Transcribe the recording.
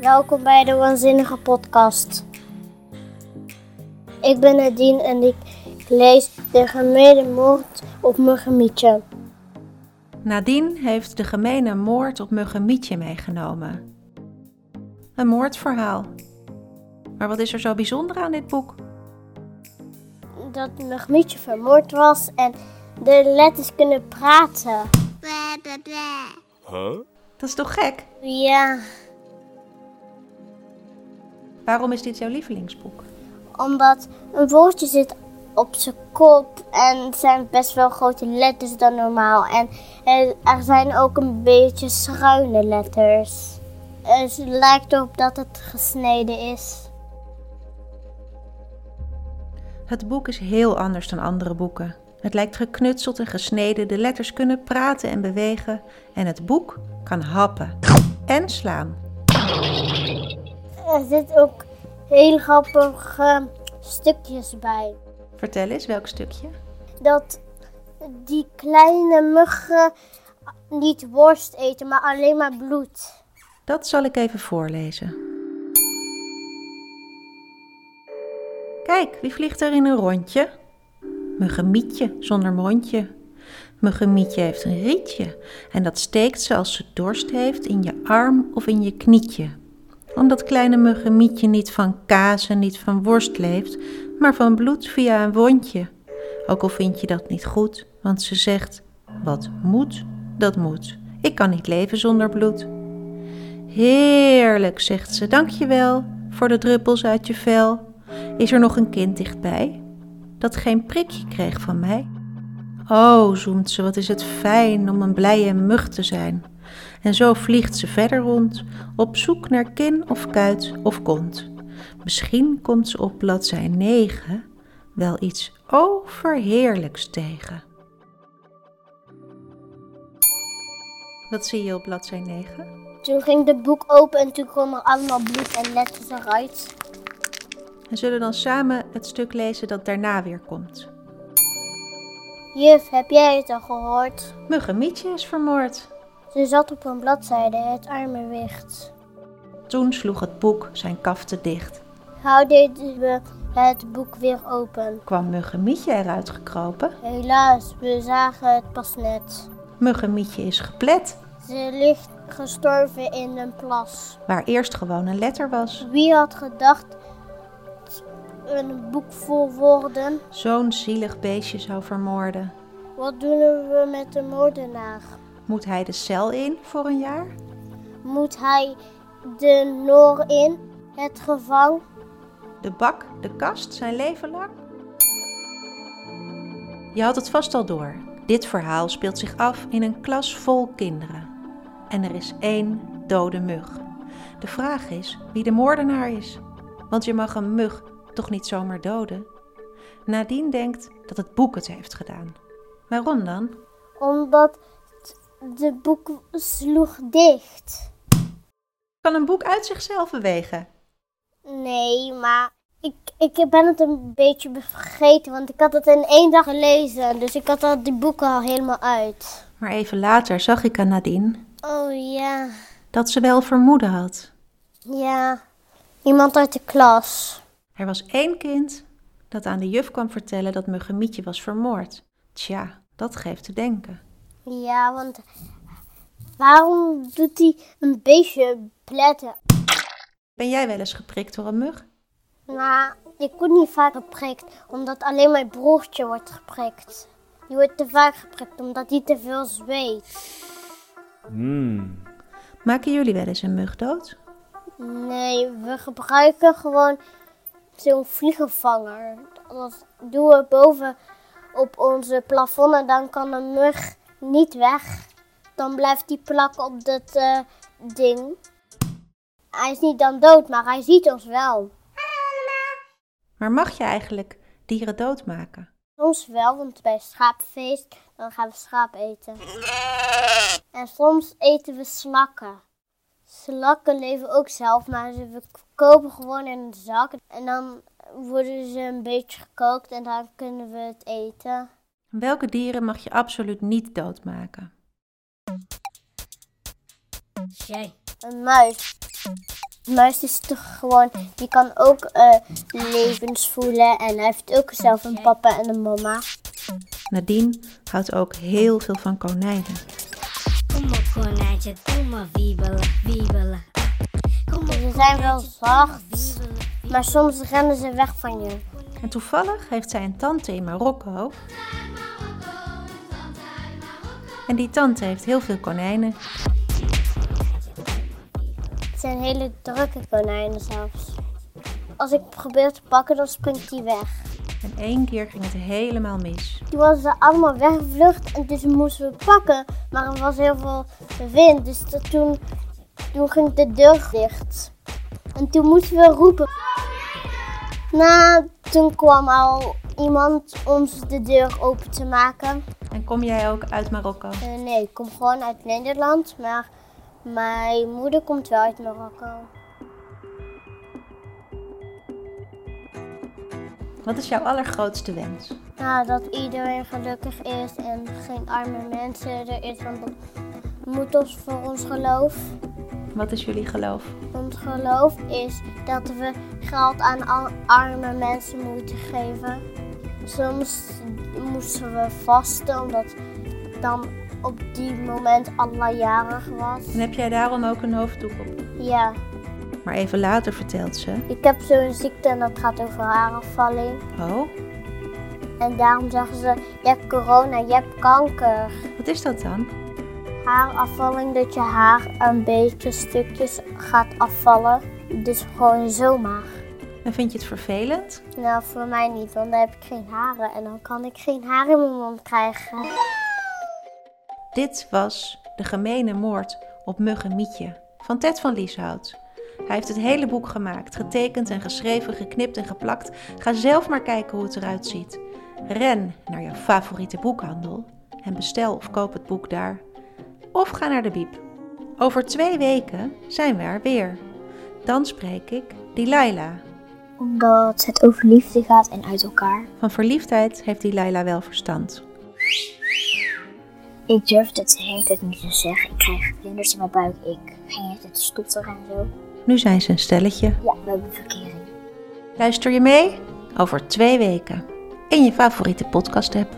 Welkom bij de Waanzinnige Podcast. Ik ben Nadine en ik lees De gemene moord op Muggemietje. Nadine heeft de gemene moord op Muggemietje meegenomen. Een moordverhaal. Maar wat is er zo bijzonder aan dit boek? Dat Muggemietje vermoord was en de letters kunnen praten. Dat is toch gek? Ja, Waarom is dit jouw lievelingsboek? omdat een woordje zit op zijn kop en het zijn best wel grote letters dan normaal. En er zijn ook een beetje schuine letters. Het lijkt erop dat het gesneden is. Het boek is heel anders dan andere boeken. Het lijkt geknutseld en gesneden, de letters kunnen praten en bewegen en het boek kan happen en slaan. Er zitten ook heel grappige stukjes bij. Vertel eens welk stukje? Dat die kleine muggen niet worst eten, maar alleen maar bloed. Dat zal ik even voorlezen. Kijk, wie vliegt er in een rondje? Muggemietje zonder mondje. Muggemietje heeft een rietje en dat steekt ze als ze dorst heeft in je arm of in je knietje. Omdat kleine muggemietje niet van kaas en niet van worst leeft, maar van bloed via een wondje. Ook al vind je dat niet goed, want ze zegt: Wat moet, dat moet. Ik kan niet leven zonder bloed. Heerlijk, zegt ze, dankjewel voor de druppels uit je vel. Is er nog een kind dichtbij dat geen prikje kreeg van mij? Oh, zoemt ze, wat is het fijn om een blije mug te zijn. En zo vliegt ze verder rond, op zoek naar kin of kuit of kont. Misschien komt ze op bladzij 9 wel iets overheerlijks tegen. Wat zie je op bladzij 9? Toen ging het boek open en toen kwam er allemaal bloed en letters eruit. We zullen dan samen het stuk lezen dat daarna weer komt. Juf, heb jij het al gehoord? Muggemietje is vermoord. Ze zat op een bladzijde, het arme wicht. Toen sloeg het boek zijn kaften dicht. Deden we het boek weer open. Kwam Muggemietje eruit gekropen. Helaas, we zagen het pas net. Muggemietje is geplet, Ze ligt gestorven in een plas. waar eerst gewoon een letter was. Wie had gedacht een boek vol woorden? Zo'n zielig beestje zou vermoorden. Wat doen we met de moordenaar? Moet hij de cel in voor een jaar? Moet hij de noor in, het gevang? De bak, de kast, zijn leven lang? Je had het vast al door. Dit verhaal speelt zich af in een klas vol kinderen. En er is één dode mug. De vraag is wie de moordenaar is. Want je mag een mug toch niet zomaar doden? Nadine denkt dat het boek het heeft gedaan. Waarom dan? Omdat de boek sloeg dicht. Kan een boek uit zichzelf bewegen? Nee, maar ik, ik ben het een beetje vergeten, want ik had het in één dag gelezen. Dus ik had al die boeken al helemaal uit. Maar even later zag ik aan Nadine Oh ja, dat ze wel vermoeden had. ja. Iemand uit de klas. Er was één kind dat aan de juf kwam vertellen dat Muggemietje was vermoord. Tja, dat geeft te denken. Ja, want waarom doet hij een beestje pletten? Ben jij wel eens geprikt door een mug? Nou, ik word niet vaak geprikt, omdat alleen mijn broertje wordt geprikt. Die wordt te vaak geprikt, omdat hij te veel zweet. Mmm, Maken jullie wel eens een mug dood? Nee, we gebruiken gewoon zo'n vliegenvanger. Dat doen we boven op onze plafond en dan kan een mug niet weg. Dan blijft die plakken op dat eh, ding. Hij is niet dan dood, maar hij ziet ons wel. Maar mag je eigenlijk dieren doodmaken? Soms wel, want bij schaapfeest dan gaan we schaap eten. En soms eten we slakken. Slakken leven ook zelf, maar ze we kopen gewoon in een zak. En dan worden ze een beetje gekookt en dan kunnen we het eten. Welke dieren mag je absoluut niet doodmaken? Een muis. Muis is toch gewoon, die kan ook eh, levens voelen en hij heeft ook zelf een papa en een mama. Nadine houdt ook heel veel van konijnen. Kom op konijntje, kom maar wiebelen, wiebelen. Kom op, Ze zijn wel zacht, maar soms rennen ze weg van je. En toevallig heeft zij een tante in Marokko. En die tante heeft heel veel konijnen. Het zijn hele drukke konijnen zelfs. Als ik probeer te pakken, dan springt hij weg. En één keer ging het helemaal mis. Toen was ze allemaal weggevlucht en dus moesten we pakken. Maar er was heel veel wind, dus toen, toen ging de deur dicht. En toen moesten we roepen. Nou, toen kwam al iemand ons de deur open te maken. En kom jij ook uit Marokko? Eh, nee, ik kom gewoon uit Nederland, maar mijn moeder komt wel uit Marokko. Wat is jouw allergrootste wens? Nou, dat iedereen gelukkig is en geen arme mensen er is, want dat moet ons voor ons geloof. Wat is jullie geloof? Ons geloof is dat we geld aan arme mensen moeten geven. Soms moesten we vasten, omdat dan op die moment Allah jarig was. En heb jij daarom ook een hoofddoek op? Ja, Maar even later vertelt ze. ik heb zo'n ziekte en dat gaat over haarafvalling. Oh, En daarom zeggen ze, je hebt corona, je hebt kanker. wat is dat dan? Haarafvalling, dat je haar een beetje stukjes gaat afvallen. Dus gewoon zomaar. En vind je het vervelend? Nou, voor mij niet, want dan heb ik geen haren en dan kan ik geen haar in mijn mond krijgen. Dit was De gemene moord op Muggen Mietje van Ted van Lieshout. Hij heeft het hele boek gemaakt, getekend en geschreven, geknipt en geplakt. Ga zelf maar kijken hoe het eruit ziet. Ren naar jouw favoriete boekhandel en bestel of koop het boek daar. Of ga naar de Biep. Over twee weken zijn we er weer. Dan spreek ik Delilah. Omdat het over liefde gaat en uit elkaar. Van verliefdheid heeft Delilah wel verstand. Ik durf het hele tijd niet te zeggen. Ik krijg vlinders in mijn buik. Ik ging het stotteren en zo. Nu zijn ze een stelletje. Ja, we hebben verkering. Luister je mee? Over twee weken. In je favoriete podcast app.